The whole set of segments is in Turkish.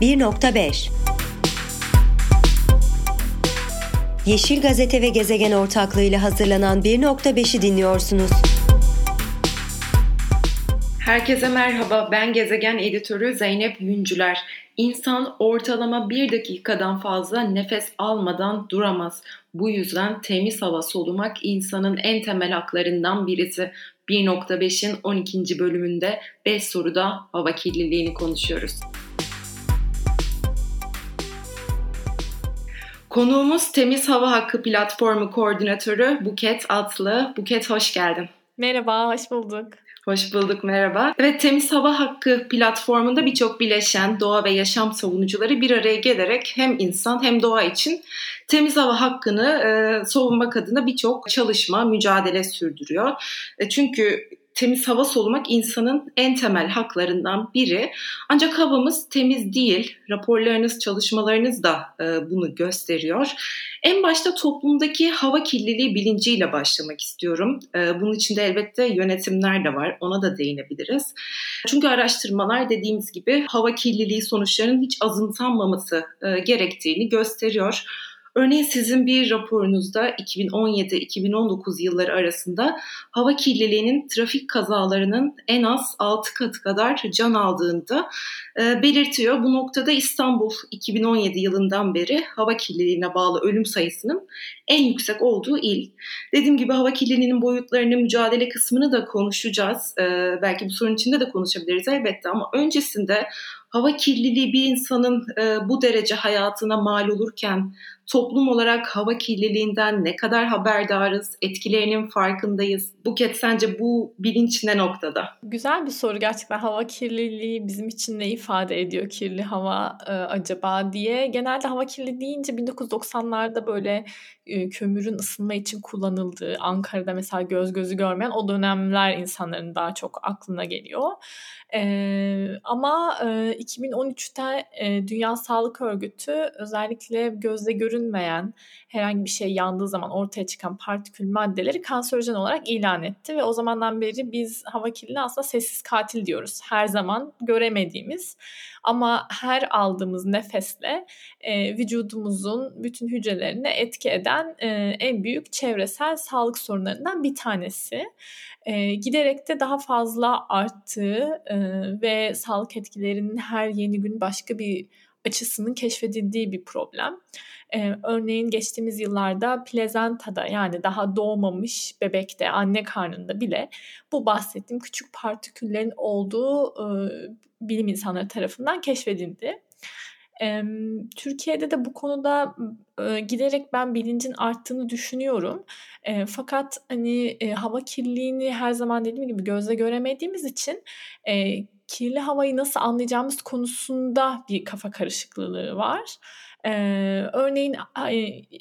1.5 Yeşil Gazete ve Gezegen ortaklığıyla hazırlanan 1.5'i dinliyorsunuz. Herkese merhaba, ben Gezegen Editörü Zeynep Yüncüler. İnsan ortalama bir dakikadan fazla nefes almadan duramaz. Bu yüzden temiz hava solumak insanın en temel haklarından birisi. 1.5'in 12. bölümünde 5 soruda hava kirliliğini konuşuyoruz. Konuğumuz Temiz Hava Hakkı Platformu Koordinatörü Buket Atlı. Buket hoş geldin. Merhaba, hoş bulduk. Hoş bulduk, merhaba. Evet, Temiz Hava Hakkı platformunda birçok bileşen, doğa ve yaşam savunucuları bir araya gelerek hem insan hem doğa için temiz hava hakkını e, savunmak adına birçok çalışma, mücadele sürdürüyor. E, çünkü temiz hava solumak insanın en temel haklarından biri. Ancak havamız temiz değil. Raporlarınız, çalışmalarınız da e, bunu gösteriyor. En başta toplumdaki hava kirliliği bilinciyle başlamak istiyorum. E, bunun içinde elbette yönetimler de var. Ona da değinebiliriz. Çünkü araştırmalar dediğimiz gibi hava kirliliği sonuçlarının hiç azımsanmaması e, gerektiğini gösteriyor. Örneğin sizin bir raporunuzda 2017-2019 yılları arasında hava kirliliğinin trafik kazalarının en az 6 katı kadar can aldığını da e, belirtiyor. Bu noktada İstanbul 2017 yılından beri hava kirliliğine bağlı ölüm sayısının en yüksek olduğu il. Dediğim gibi hava kirliliğinin boyutlarını, mücadele kısmını da konuşacağız. E, belki bu sorun içinde de konuşabiliriz elbette ama öncesinde hava kirliliği bir insanın e, bu derece hayatına mal olurken toplum olarak hava kirliliğinden ne kadar haberdarız, etkilerinin farkındayız? Buket sence bu bilinç ne noktada? Güzel bir soru gerçekten. Hava kirliliği bizim için ne ifade ediyor kirli hava e, acaba diye. Genelde hava kirliliği deyince 1990'larda böyle e, kömürün ısınma için kullanıldığı, Ankara'da mesela göz gözü görmeyen o dönemler insanların daha çok aklına geliyor. E, ama e, 2013'te e, Dünya Sağlık Örgütü özellikle gözle görünmeyen herhangi bir şey yandığı zaman ortaya çıkan partikül maddeleri kanserojen olarak ilan etti ve o zamandan beri biz hava kirliliğine aslında sessiz katil diyoruz. Her zaman göremediğimiz ama her aldığımız nefesle e, vücudumuzun bütün hücrelerine etki eden e, en büyük çevresel sağlık sorunlarından bir tanesi. E, giderek de daha fazla arttığı e, ve sağlık etkilerinin her yeni gün başka bir açısının keşfedildiği bir problem. Ee, örneğin geçtiğimiz yıllarda plezantada yani daha doğmamış bebekte anne karnında bile bu bahsettiğim küçük partiküllerin olduğu e, bilim insanları tarafından keşfedildi. Türkiye'de de bu konuda e, giderek ben bilincin arttığını düşünüyorum. E, fakat hani e, hava kirliliğini her zaman dediğim gibi gözle göremediğimiz için e, kirli havayı nasıl anlayacağımız konusunda bir kafa karışıklığı var. Ee, örneğin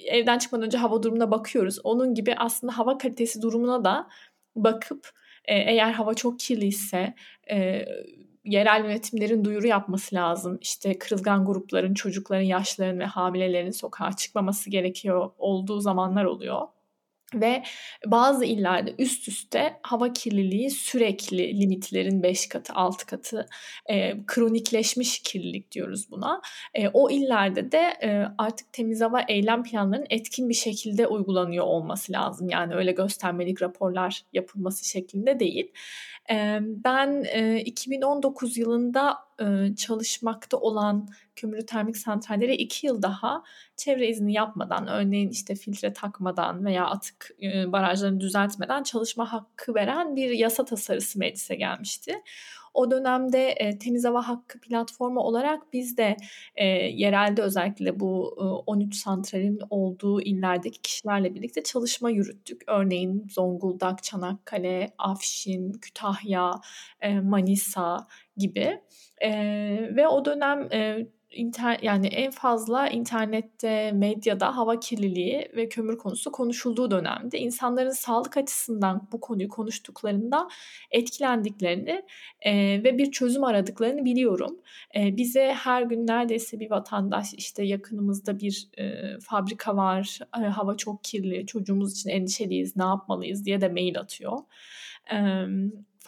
evden çıkmadan önce hava durumuna bakıyoruz. Onun gibi aslında hava kalitesi durumuna da bakıp e, eğer hava çok kirliyse e, yerel yönetimlerin duyuru yapması lazım. İşte kırılgan grupların, çocukların, yaşlıların ve hamilelerin sokağa çıkmaması gerekiyor olduğu zamanlar oluyor. Ve bazı illerde üst üste hava kirliliği sürekli limitlerin 5 katı 6 katı e, kronikleşmiş kirlilik diyoruz buna. E, o illerde de e, artık temiz hava eylem planlarının etkin bir şekilde uygulanıyor olması lazım. Yani öyle göstermelik raporlar yapılması şeklinde değil. Ben 2019 yılında çalışmakta olan kömürlü termik santrallere iki yıl daha çevre izni yapmadan, örneğin işte filtre takmadan veya atık barajlarını düzeltmeden çalışma hakkı veren bir yasa tasarısı meclise gelmişti. O dönemde e, Temiz Hava Hakkı platformu olarak biz de e, yerelde özellikle bu e, 13 santralin olduğu illerdeki kişilerle birlikte çalışma yürüttük. Örneğin Zonguldak, Çanakkale, Afşin, Kütahya, e, Manisa gibi. E, ve o dönem e, inter, yani en fazla internette, medyada hava kirliliği ve kömür konusu konuşulduğu dönemde insanların sağlık açısından bu konuyu konuştuklarında etkilendiklerini e, ve bir çözüm aradıklarını biliyorum. E, bize her gün neredeyse bir vatandaş işte yakınımızda bir e, fabrika var, e, hava çok kirli, çocuğumuz için endişeliyiz, ne yapmalıyız diye de mail atıyor.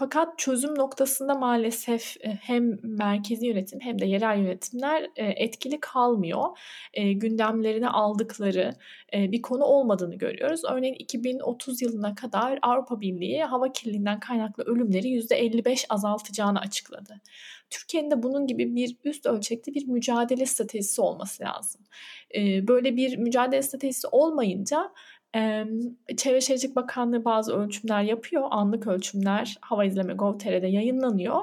Fakat çözüm noktasında maalesef e, hem merkezi yönetim hem de yerel yönetimler e, etkili kalmıyor. E, gündemlerine aldıkları bir konu olmadığını görüyoruz. Örneğin 2030 yılına kadar Avrupa Birliği hava kirliliğinden kaynaklı ölümleri %55 azaltacağını açıkladı. Türkiye'nin de bunun gibi bir üst ölçekli bir mücadele stratejisi olması lazım. Böyle bir mücadele stratejisi olmayınca Çevre Şehircilik Bakanlığı bazı ölçümler yapıyor. Anlık ölçümler Hava İzleme Gov.tr'de yayınlanıyor.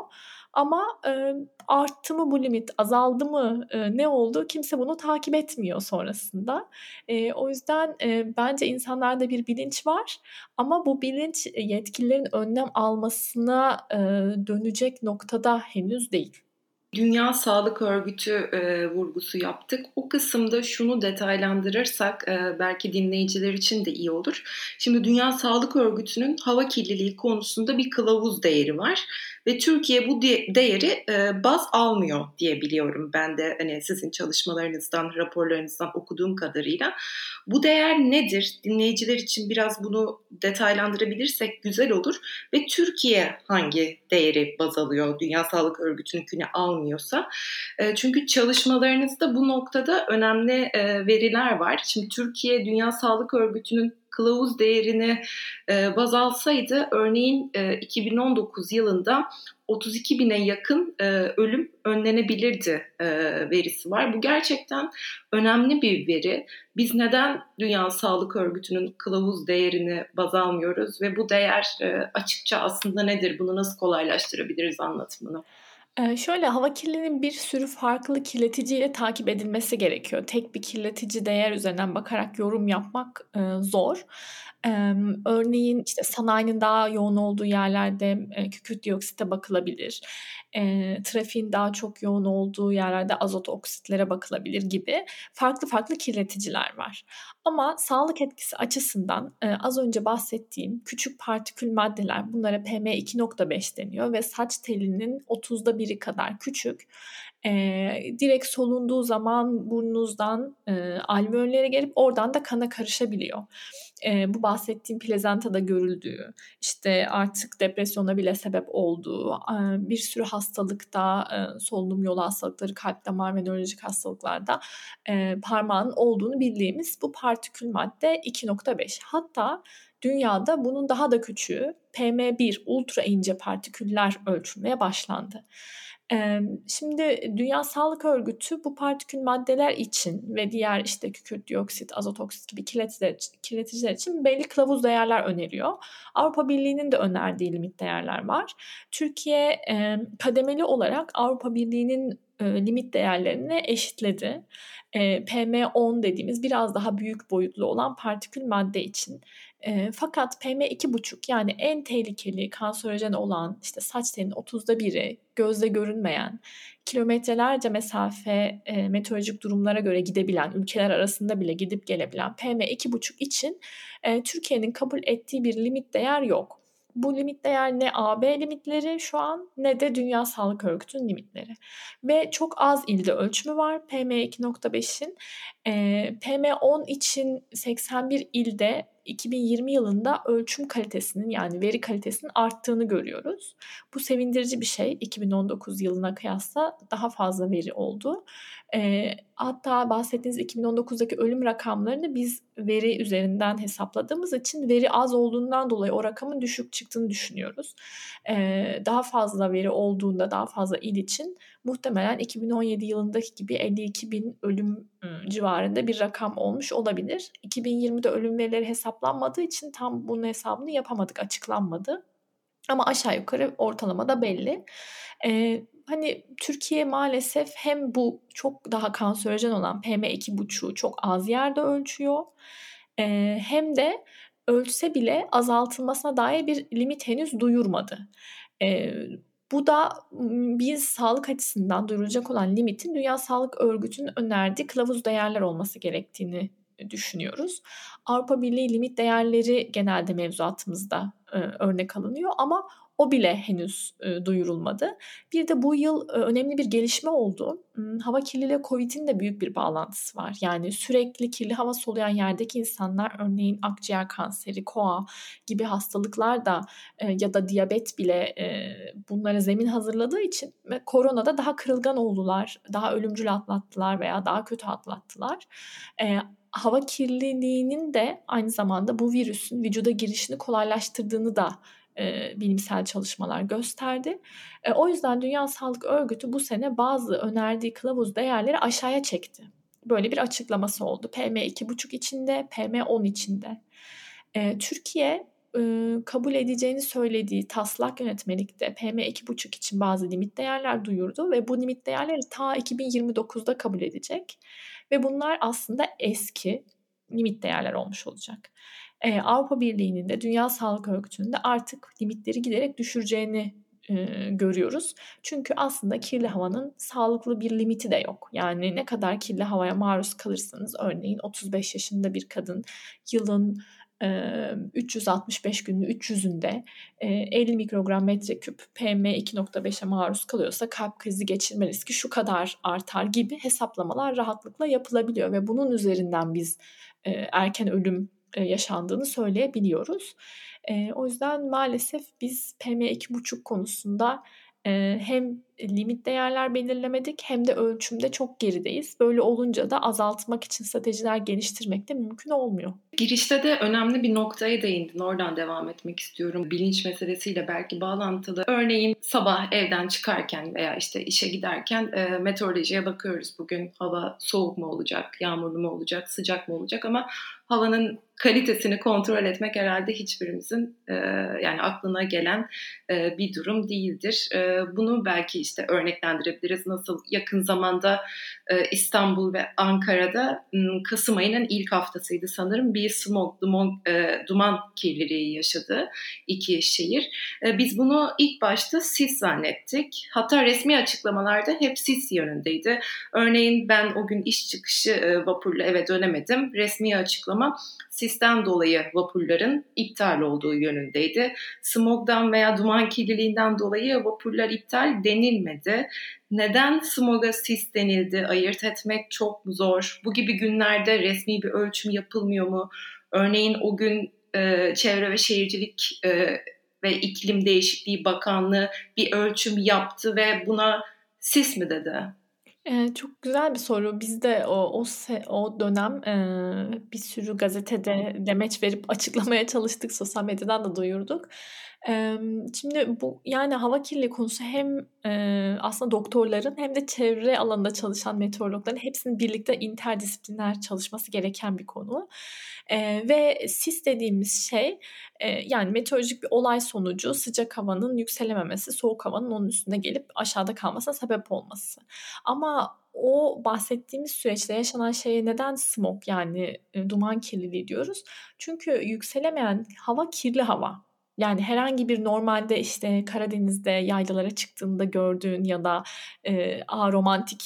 Ama e, arttı mı bu limit, azaldı mı, e, ne oldu kimse bunu takip etmiyor sonrasında. E, o yüzden e, bence insanlarda bir bilinç var ama bu bilinç yetkililerin önlem almasına e, dönecek noktada henüz değil. Dünya Sağlık Örgütü e, vurgusu yaptık. O kısımda şunu detaylandırırsak e, belki dinleyiciler için de iyi olur. Şimdi Dünya Sağlık Örgütü'nün hava kirliliği konusunda bir kılavuz değeri var ve Türkiye bu değeri e, baz almıyor diye biliyorum ben de hani sizin çalışmalarınızdan, raporlarınızdan okuduğum kadarıyla. Bu değer nedir? Dinleyiciler için biraz bunu detaylandırabilirsek güzel olur ve Türkiye hangi değeri baz alıyor Dünya Sağlık Örgütü'nünkünü almıyorsa? E, çünkü çalışmalarınızda bu noktada önemli e, veriler var. Şimdi Türkiye Dünya Sağlık Örgütü'nün kılavuz değerini e, baz alsaydı örneğin e, 2019 yılında 32 bine yakın ölüm önlenebilirdi verisi var. Bu gerçekten önemli bir veri. Biz neden Dünya Sağlık Örgütü'nün kılavuz değerini baz almıyoruz ve bu değer açıkça aslında nedir? Bunu nasıl kolaylaştırabiliriz anlatımını? Ee, şöyle hava kirliliğinin bir sürü farklı kirleticiyle takip edilmesi gerekiyor. Tek bir kirletici değer üzerinden bakarak yorum yapmak e, zor. Örneğin işte sanayinin daha yoğun olduğu yerlerde kükürt dioksite bakılabilir. E, trafiğin daha çok yoğun olduğu yerlerde azot oksitlere bakılabilir gibi farklı farklı kirleticiler var. Ama sağlık etkisi açısından az önce bahsettiğim küçük partikül maddeler bunlara PM2.5 deniyor ve saç telinin 30'da biri kadar küçük. Direkt solunduğu zaman burnunuzdan e, alveollere gelip oradan da kana karışabiliyor e, bu bahsettiğim plazentada görüldüğü, işte artık depresyona bile sebep olduğu, e, bir sürü hastalıkta, e, solunum yolu hastalıkları, kalp damar ve nörolojik hastalıklarda e, parmağın olduğunu bildiğimiz bu partikül madde 2.5. Hatta dünyada bunun daha da küçüğü PM1 ultra ince partiküller ölçülmeye başlandı. Şimdi Dünya Sağlık Örgütü bu partikül maddeler için ve diğer işte kükürt dioksit, azot oksit gibi kirleticiler, kirleticiler için belli kılavuz değerler öneriyor. Avrupa Birliği'nin de önerdiği limit değerler var. Türkiye kademeli olarak Avrupa Birliği'nin limit değerlerini eşitledi. PM10 dediğimiz biraz daha büyük boyutlu olan partikül madde için e, fakat PM2,5 yani en tehlikeli kanserojen olan işte saç telinin 30'da biri, gözle görünmeyen, kilometrelerce mesafe e, meteorolojik durumlara göre gidebilen, ülkeler arasında bile gidip gelebilen PM2,5 için e, Türkiye'nin kabul ettiği bir limit değer yok. Bu limit değer ne AB limitleri şu an ne de Dünya Sağlık Örgütü'nün limitleri. Ve çok az ilde ölçümü var PM2.5'in. E, PM10 için 81 ilde 2020 yılında ölçüm kalitesinin yani veri kalitesinin arttığını görüyoruz. Bu sevindirici bir şey. 2019 yılına kıyasla daha fazla veri oldu. E, hatta bahsettiğiniz 2019'daki ölüm rakamlarını biz veri üzerinden hesapladığımız için veri az olduğundan dolayı o rakamın düşük çıktığını düşünüyoruz. E, daha fazla veri olduğunda daha fazla il için muhtemelen 2017 yılındaki gibi 52 bin ölüm civarında bir rakam olmuş olabilir. 2020'de ölüm verileri hesaplanmadığı için tam bunun hesabını yapamadık, açıklanmadı. Ama aşağı yukarı ortalamada belli. Ee, hani Türkiye maalesef hem bu çok daha kanserojen olan PM2,5'u çok az yerde ölçüyor. Ee, hem de ölçse bile azaltılmasına dair bir limit henüz duyurmadı. Ee, bu da biz sağlık açısından duyurulacak olan limitin Dünya Sağlık Örgütü'nün önerdiği kılavuz değerler olması gerektiğini düşünüyoruz. Avrupa Birliği limit değerleri genelde mevzuatımızda e, örnek alınıyor ama o bile henüz e, duyurulmadı. Bir de bu yıl e, önemli bir gelişme oldu. Hmm, hava kirliliği Covid'in de büyük bir bağlantısı var. Yani sürekli kirli hava soluyan yerdeki insanlar örneğin akciğer kanseri, koa gibi hastalıklar da e, ya da diyabet bile e, bunlara zemin hazırladığı için koronada daha kırılgan oldular, daha ölümcül atlattılar veya daha kötü atlattılar. E, hava kirliliğinin de aynı zamanda bu virüsün vücuda girişini kolaylaştırdığını da e, bilimsel çalışmalar gösterdi. E, o yüzden Dünya Sağlık Örgütü bu sene bazı önerdiği kılavuz değerleri aşağıya çekti. Böyle bir açıklaması oldu. PM2,5 içinde, PM10 içinde. E, Türkiye kabul edeceğini söylediği taslak yönetmelikte PM2,5 için bazı limit değerler duyurdu ve bu limit değerleri ta 2029'da kabul edecek. Ve bunlar aslında eski limit değerler olmuş olacak. Ee, Avrupa Birliği'nin de Dünya Sağlık Örgütü'nün de artık limitleri giderek düşüreceğini e, görüyoruz. Çünkü aslında kirli havanın sağlıklı bir limiti de yok. Yani ne kadar kirli havaya maruz kalırsanız örneğin 35 yaşında bir kadın yılın 365 günlü 300'ünde 50 mikrogram metreküp PM2.5'e maruz kalıyorsa kalp krizi geçirme riski şu kadar artar gibi hesaplamalar rahatlıkla yapılabiliyor ve bunun üzerinden biz erken ölüm yaşandığını söyleyebiliyoruz. O yüzden maalesef biz PM2.5 konusunda hem limit değerler belirlemedik hem de ölçümde çok gerideyiz. Böyle olunca da azaltmak için stratejiler geliştirmek de mümkün olmuyor. Girişte de önemli bir noktaya değindin. Oradan devam etmek istiyorum. Bilinç meselesiyle belki bağlantılı. Örneğin sabah evden çıkarken veya işte işe giderken e, meteorolojiye bakıyoruz. Bugün hava soğuk mu olacak, yağmurlu mu olacak, sıcak mı olacak ama havanın kalitesini kontrol etmek herhalde hiçbirimizin e, yani aklına gelen e, bir durum değildir. E, bunu belki işte örneklendirebiliriz. Nasıl yakın zamanda İstanbul ve Ankara'da Kasım ayının ilk haftasıydı sanırım bir smog, duman, duman kirliliği yaşadı iki şehir. Biz bunu ilk başta sis zannettik. Hatta resmi açıklamalarda hep sis yönündeydi. Örneğin ben o gün iş çıkışı vapurla eve dönemedim. Resmi açıklama sisten dolayı vapurların iptal olduğu yönündeydi. Smogdan veya duman kirliliğinden dolayı vapurlar iptal denilmedi. Neden smoga sis denildi ayırt etmek çok zor. Bu gibi günlerde resmi bir ölçüm yapılmıyor mu? Örneğin o gün e, Çevre ve Şehircilik e, ve İklim Değişikliği Bakanlığı bir ölçüm yaptı ve buna sis mi dedi? Çok güzel bir soru. Biz de o o o dönem, eee, bir sürü gazetede demeç verip açıklamaya çalıştık. Sosyal medyadan da duyurduk. Emm, şimdi bu yani hava kirliliği konusu hem, eee, aslında doktorların hem de çevre alanında çalışan meteorologların hepsinin birlikte interdisipliner çalışması gereken bir konu. Eee, ve sis dediğimiz şey, eee, yani meteorolojik bir olay sonucu sıcak havanın yükselememesi, soğuk havanın onun üstüne gelip aşağıda kalmasına sebep olması. Ama o bahsettiğimiz süreçte yaşanan şeye neden smog yani, eee, duman kirliliği diyoruz? Çünkü yükselemeyen hava kirli hava. Yani herhangi bir normalde işte Karadeniz'de yaylalara çıktığında gördüğün ya da e, aromantik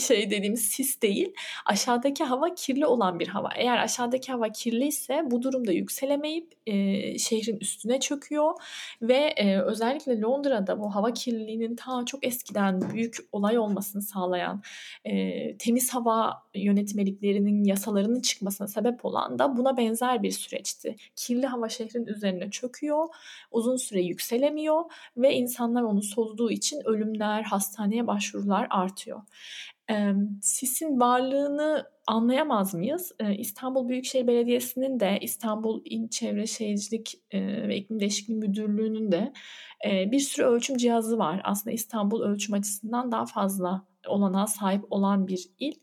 şey dediğimiz sis değil. Aşağıdaki hava kirli olan bir hava. Eğer aşağıdaki hava kirliyse bu durumda yükselemeyip e, şehrin üstüne çöküyor ve e, özellikle Londra'da bu hava kirliliğinin ta çok eskiden büyük olay olmasını sağlayan e, temiz hava yönetmeliklerinin yasalarının çıkmasına sebep olan da buna benzer bir süreçti. Kirli hava şehrin üzerine çöküyor uzun süre yükselemiyor ve insanlar onu soluduğu için ölümler, hastaneye başvurular artıyor. Sisin varlığını anlayamaz mıyız? İstanbul Büyükşehir Belediyesi'nin de İstanbul İl Çevre Şehircilik ve İklim Değişikliği Müdürlüğü'nün de bir sürü ölçüm cihazı var. Aslında İstanbul ölçüm açısından daha fazla olanağa sahip olan bir il.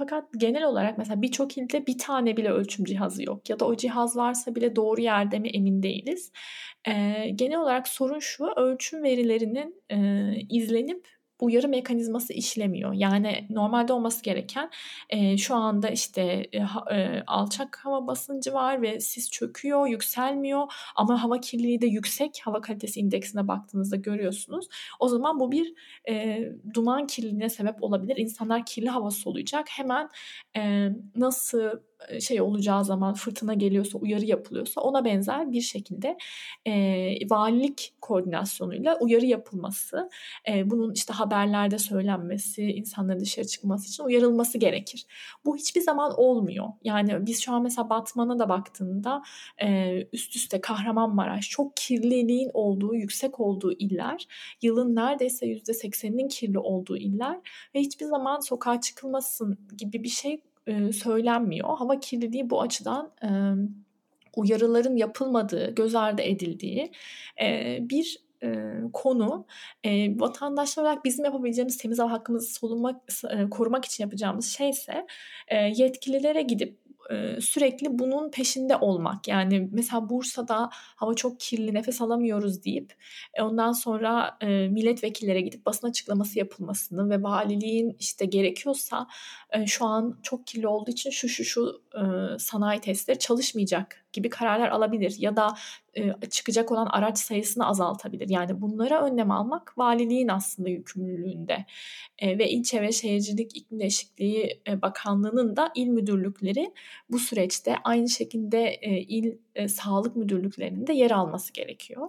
Fakat genel olarak mesela birçok ilde bir tane bile ölçüm cihazı yok ya da o cihaz varsa bile doğru yerde mi emin değiliz. Ee, genel olarak sorun şu ölçüm verilerinin e, izlenip uyarı mekanizması işlemiyor. Yani normalde olması gereken e, şu anda işte e, e, alçak hava basıncı var ve sis çöküyor, yükselmiyor ama hava kirliliği de yüksek. Hava kalitesi indeksine baktığınızda görüyorsunuz. O zaman bu bir e, duman kirliliğine sebep olabilir. İnsanlar kirli hava soluyacak. Hemen e, nasıl şey olacağı zaman fırtına geliyorsa, uyarı yapılıyorsa ona benzer bir şekilde e, valilik koordinasyonuyla uyarı yapılması, e, bunun işte haberlerde söylenmesi, insanların dışarı çıkması için uyarılması gerekir. Bu hiçbir zaman olmuyor. Yani biz şu an mesela Batman'a da baktığında e, üst üste Kahramanmaraş çok kirliliğin olduğu, yüksek olduğu iller, yılın neredeyse %80'inin kirli olduğu iller ve hiçbir zaman sokağa çıkılmasın gibi bir şey e, söylenmiyor. Hava kirliliği bu açıdan e, uyarıların yapılmadığı, göz ardı edildiği e, bir e, konu. E, vatandaşlar olarak bizim yapabileceğimiz temiz hava hakkımızı solunmak, e, korumak için yapacağımız şeyse e, yetkililere gidip sürekli bunun peşinde olmak. Yani mesela Bursa'da hava çok kirli nefes alamıyoruz deyip ondan sonra milletvekillere gidip basın açıklaması yapılmasını ve valiliğin işte gerekiyorsa şu an çok kirli olduğu için şu şu şu sanayi testleri çalışmayacak gibi kararlar alabilir ya da çıkacak olan araç sayısını azaltabilir. Yani bunlara önlem almak valiliğin aslında yükümlülüğünde ve İlçe ve Şehircilik İklim Değişikliği Bakanlığı'nın da il müdürlükleri bu süreçte aynı şekilde il sağlık müdürlüklerinde yer alması gerekiyor.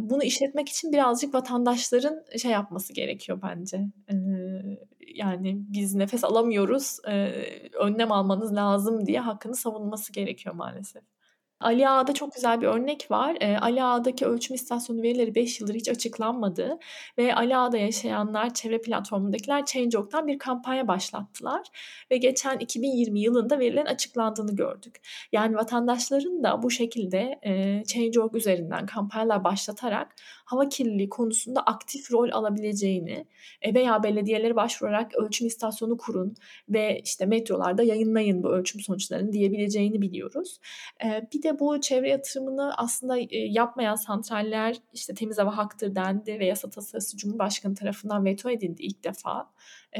Bunu işletmek için birazcık vatandaşların şey yapması gerekiyor bence. Yani biz nefes alamıyoruz, önlem almanız lazım diye hakkını savunması gerekiyor maalesef. Ali Ağa'da çok güzel bir örnek var. E, Ali Ağa'daki ölçüm istasyonu verileri 5 yıldır hiç açıklanmadı ve Ali Ağa'da yaşayanlar, çevre platformundakiler Change.org'dan bir kampanya başlattılar ve geçen 2020 yılında verilerin açıklandığını gördük. Yani vatandaşların da bu şekilde e, Change.org üzerinden kampanyalar başlatarak hava kirliliği konusunda aktif rol alabileceğini e, veya belediyeleri başvurarak ölçüm istasyonu kurun ve işte metrolarda yayınlayın bu ölçüm sonuçlarını diyebileceğini biliyoruz. E, bir de bu çevre yatırımını aslında e, yapmayan santraller işte temiz hava haktır dendi ve yasa tasarısı Cumhurbaşkanı tarafından veto edildi ilk defa.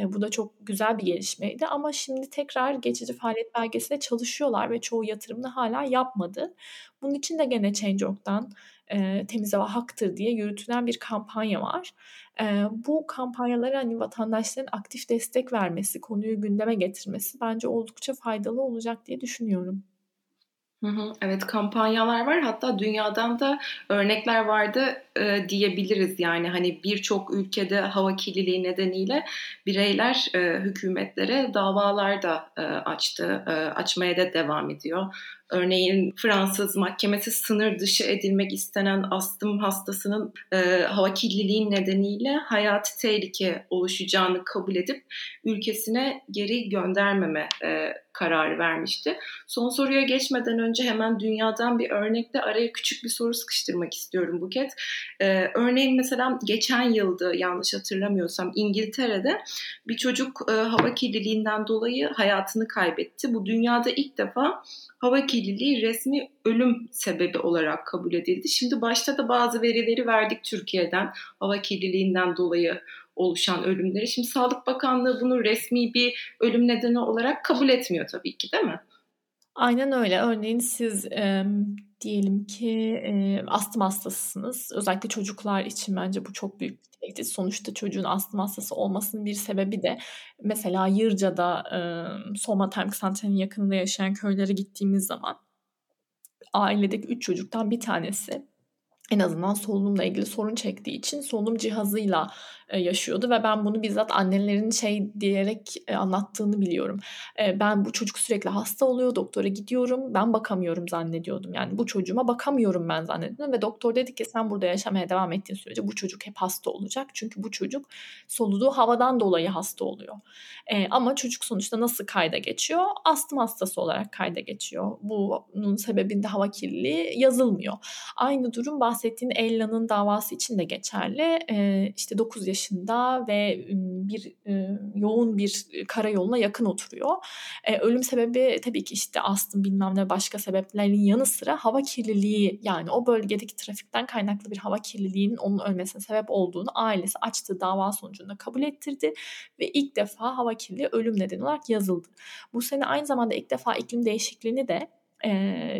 bu da çok güzel bir gelişmeydi ama şimdi tekrar geçici faaliyet belgesiyle çalışıyorlar ve çoğu yatırımını hala yapmadı. Bunun için de gene Change.org'dan e, temiz hava haktır diye yürütülen bir kampanya var. E, bu kampanyalara hani vatandaşların aktif destek vermesi, konuyu gündeme getirmesi bence oldukça faydalı olacak diye düşünüyorum. Evet kampanyalar var. Hatta dünyadan da örnekler vardı e, diyebiliriz yani hani birçok ülkede hava kirliliği nedeniyle bireyler e, hükümetlere davalar da e, açtı e, açmaya da devam ediyor. Örneğin Fransız mahkemesi sınır dışı edilmek istenen astım hastasının e, hava kirliliği nedeniyle hayati tehlike oluşacağını kabul edip ülkesine geri göndermeme e, kararı vermişti. Son soruya geçmeden önce hemen dünyadan bir örnekle araya küçük bir soru sıkıştırmak istiyorum Buket. Ee, örneğin mesela geçen yıldı yanlış hatırlamıyorsam İngiltere'de bir çocuk e, hava kirliliğinden dolayı hayatını kaybetti. Bu dünyada ilk defa hava kirliliği resmi ölüm sebebi olarak kabul edildi. Şimdi başta da bazı verileri verdik Türkiye'den hava kirliliğinden dolayı oluşan ölümleri. Şimdi Sağlık Bakanlığı bunu resmi bir ölüm nedeni olarak kabul etmiyor tabii ki değil mi? Aynen öyle. Örneğin siz e, diyelim ki e, astım hastasısınız. Özellikle çocuklar için bence bu çok büyük bir tehdit. Sonuçta çocuğun astım hastası olmasının bir sebebi de mesela Yırca'da e, Soma Termik yakınında yaşayan köylere gittiğimiz zaman ailedeki üç çocuktan bir tanesi en azından solunumla ilgili sorun çektiği için solunum cihazıyla yaşıyordu ve ben bunu bizzat annelerin şey diyerek e, anlattığını biliyorum. E, ben bu çocuk sürekli hasta oluyor, doktora gidiyorum, ben bakamıyorum zannediyordum. Yani bu çocuğuma bakamıyorum ben zannediyordum ve doktor dedi ki sen burada yaşamaya devam ettiğin sürece bu çocuk hep hasta olacak. Çünkü bu çocuk soluduğu havadan dolayı hasta oluyor. Ama çocuk sonuçta nasıl kayda geçiyor? Astım hastası olarak kayda geçiyor. Bunun sebebinde hava kirliliği yazılmıyor. Aynı durum bahsettiğin Ella'nın davası için de geçerli. İşte 9 yaş yaşında ve bir yoğun bir karayoluna yakın oturuyor. ölüm sebebi tabii ki işte astım bilmem ne başka sebeplerin yanı sıra hava kirliliği yani o bölgedeki trafikten kaynaklı bir hava kirliliğinin onun ölmesine sebep olduğunu ailesi açtığı dava sonucunda kabul ettirdi ve ilk defa hava kirliliği ölüm nedeni olarak yazıldı. Bu sene aynı zamanda ilk defa iklim değişikliğini de e,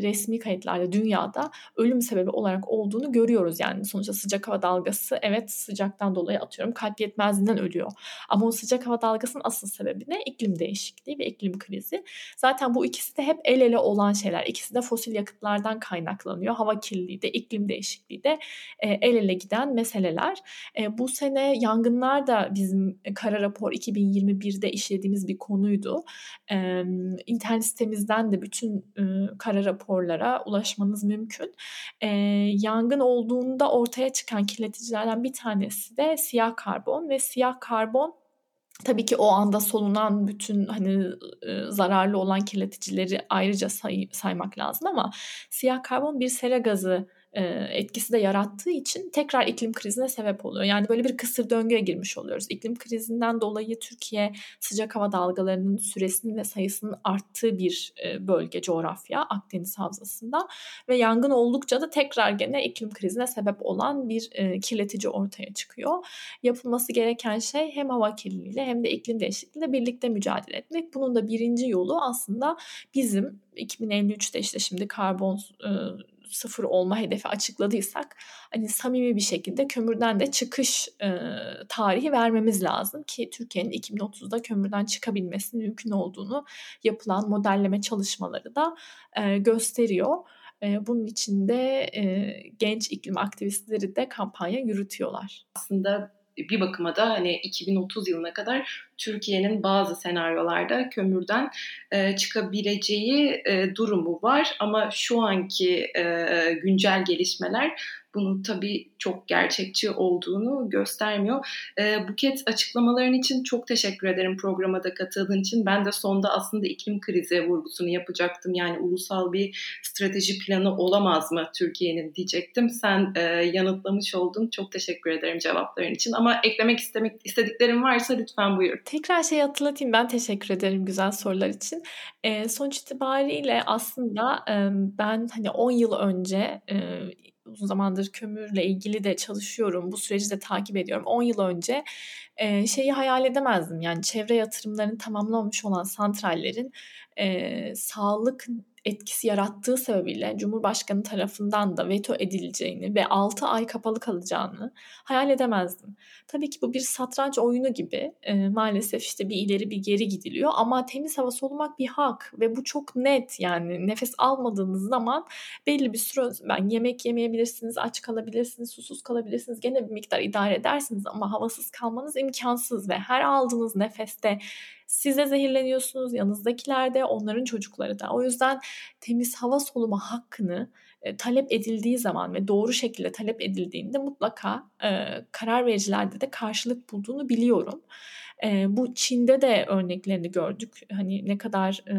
resmi kayıtlarda dünyada ölüm sebebi olarak olduğunu görüyoruz. Yani sonuçta sıcak hava dalgası evet sıcaktan dolayı atıyorum kalp yetmezliğinden ölüyor. Ama o sıcak hava dalgasının asıl sebebi ne? İklim değişikliği ve iklim krizi. Zaten bu ikisi de hep el ele olan şeyler. İkisi de fosil yakıtlardan kaynaklanıyor. Hava kirliliği de iklim değişikliği de e, el ele giden meseleler. E, bu sene yangınlar da bizim kara rapor 2021'de işlediğimiz bir konuydu. E, internet sitemizden de bütün kara raporlara ulaşmanız mümkün. E, yangın olduğunda ortaya çıkan kirleticilerden bir tanesi de siyah karbon ve siyah karbon Tabii ki o anda solunan bütün hani e, zararlı olan kirleticileri ayrıca say, saymak lazım ama siyah karbon bir sera gazı etkisi de yarattığı için tekrar iklim krizine sebep oluyor. Yani böyle bir kısır döngüye girmiş oluyoruz. İklim krizinden dolayı Türkiye sıcak hava dalgalarının süresinin ve sayısının arttığı bir e, bölge, coğrafya Akdeniz Havzası'nda ve yangın oldukça da tekrar gene iklim krizine sebep olan bir e, kirletici ortaya çıkıyor. Yapılması gereken şey hem hava kirliliğiyle hem de iklim değişikliğiyle birlikte mücadele etmek. Bunun da birinci yolu aslında bizim 2053'te işte şimdi karbon sıfır olma hedefi açıkladıysak hani samimi bir şekilde kömürden de çıkış e, tarihi vermemiz lazım ki Türkiye'nin 2030'da kömürden çıkabilmesinin mümkün olduğunu yapılan modelleme çalışmaları da e, gösteriyor. E, bunun için de e, genç iklim aktivistleri de kampanya yürütüyorlar. Aslında bir bakıma da hani 2030 yılına kadar Türkiye'nin bazı senaryolarda kömürden e, çıkabileceği e, durumu var. Ama şu anki e, güncel gelişmeler bunun tabii çok gerçekçi olduğunu göstermiyor. E, Buket açıklamaların için çok teşekkür ederim programa da katıldığın için. Ben de sonda aslında iklim krizi vurgusunu yapacaktım. Yani ulusal bir strateji planı olamaz mı Türkiye'nin diyecektim. Sen e, yanıtlamış oldun. Çok teşekkür ederim cevapların için. Ama eklemek istemek istediklerim varsa lütfen buyur. Tekrar şey hatırlatayım. Ben teşekkür ederim güzel sorular için. E, sonuç itibariyle aslında e, ben hani 10 yıl önce e, uzun zamandır kömürle ilgili de çalışıyorum. Bu süreci de takip ediyorum. 10 yıl önce e, şeyi hayal edemezdim. Yani çevre yatırımlarını tamamlamış olan santrallerin e, sağlık etkisi yarattığı sebebiyle Cumhurbaşkanı tarafından da veto edileceğini ve 6 ay kapalı kalacağını hayal edemezdim. Tabii ki bu bir satranç oyunu gibi e, maalesef işte bir ileri bir geri gidiliyor ama temiz hava solumak bir hak ve bu çok net yani nefes almadığınız zaman belli bir süre ben yemek yemeyebilirsiniz, aç kalabilirsiniz, susuz kalabilirsiniz gene bir miktar idare edersiniz ama havasız kalmanız imkansız ve her aldığınız nefeste siz de zehirleniyorsunuz, yanınızdakiler de, onların çocukları da. O yüzden temiz hava soluma hakkını e, talep edildiği zaman ve doğru şekilde talep edildiğinde mutlaka e, karar vericilerde de karşılık bulduğunu biliyorum. E, bu Çin'de de örneklerini gördük. Hani ne kadar e,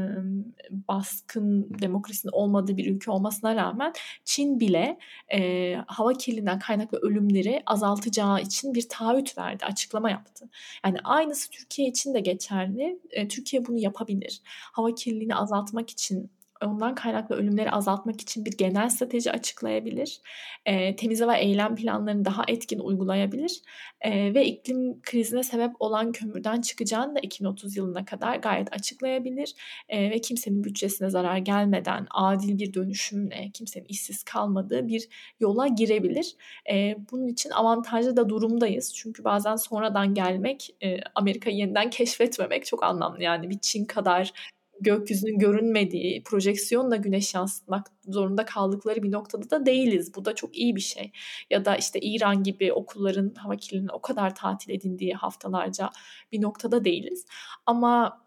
baskın demokrasinin olmadığı bir ülke olmasına rağmen Çin bile e, hava kirliliğinden kaynaklı ölümleri azaltacağı için bir taahhüt verdi, açıklama yaptı. Yani aynısı Türkiye için de geçerli. E, Türkiye bunu yapabilir. Hava kirliliğini azaltmak için ondan kaynaklı ölümleri azaltmak için bir genel strateji açıklayabilir. E, temiz hava eylem planlarını daha etkin uygulayabilir. E, ve iklim krizine sebep olan kömürden çıkacağını da 2030 yılına kadar gayet açıklayabilir. E, ve kimsenin bütçesine zarar gelmeden adil bir dönüşümle kimsenin işsiz kalmadığı bir yola girebilir. E, bunun için avantajlı da durumdayız. Çünkü bazen sonradan gelmek, e, Amerika'yı yeniden keşfetmemek çok anlamlı. Yani bir Çin kadar gökyüzünün görünmediği, projeksiyonla güneş yansıtmak zorunda kaldıkları bir noktada da değiliz. Bu da çok iyi bir şey. Ya da işte İran gibi okulların hava kirliliğinin o kadar tatil edindiği haftalarca bir noktada değiliz. Ama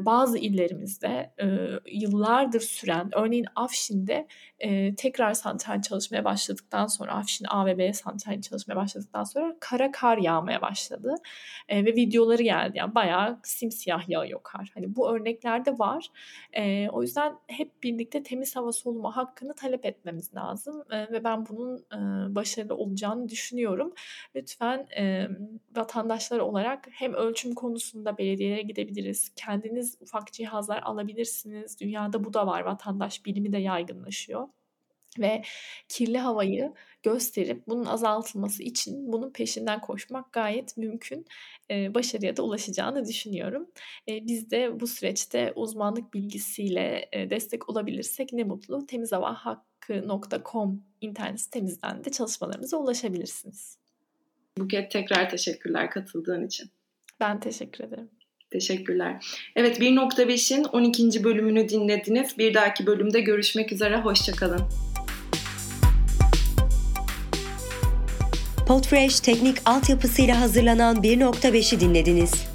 bazı illerimizde yıllardır süren, örneğin Afşin'de tekrar santral çalışmaya başladıktan sonra, Afşin A ve B santrali çalışmaya başladıktan sonra kara kar yağmaya başladı. Ve videoları geldi. Yani bayağı simsiyah yağıyor kar. Hani bu örneklerde var. O yüzden hep birlikte temiz hava soluma hakkını talep etmemiz lazım. Ve ben bunun başarılı olacağını düşünüyorum. Lütfen e, vatandaşlar olarak hem ölçüm konusunda belediyelere gidebiliriz, kendi kendiniz ufak cihazlar alabilirsiniz. Dünyada bu da var. Vatandaş bilimi de yaygınlaşıyor. ve kirli havayı gösterip bunun azaltılması için bunun peşinden koşmak gayet mümkün. E, başarıya da ulaşacağını düşünüyorum. E, biz de bu süreçte uzmanlık bilgisiyle e, destek olabilirsek ne mutlu. Temizhavahakkı.com internet sitemizden de çalışmalarımıza ulaşabilirsiniz. Buket tekrar teşekkürler katıldığın için. Ben teşekkür ederim. Teşekkürler. Evet 1.5'in 12. bölümünü dinlediniz. Bir dahaki bölümde görüşmek üzere. Hoşçakalın. Podfresh teknik altyapısıyla hazırlanan 1.5'i dinlediniz.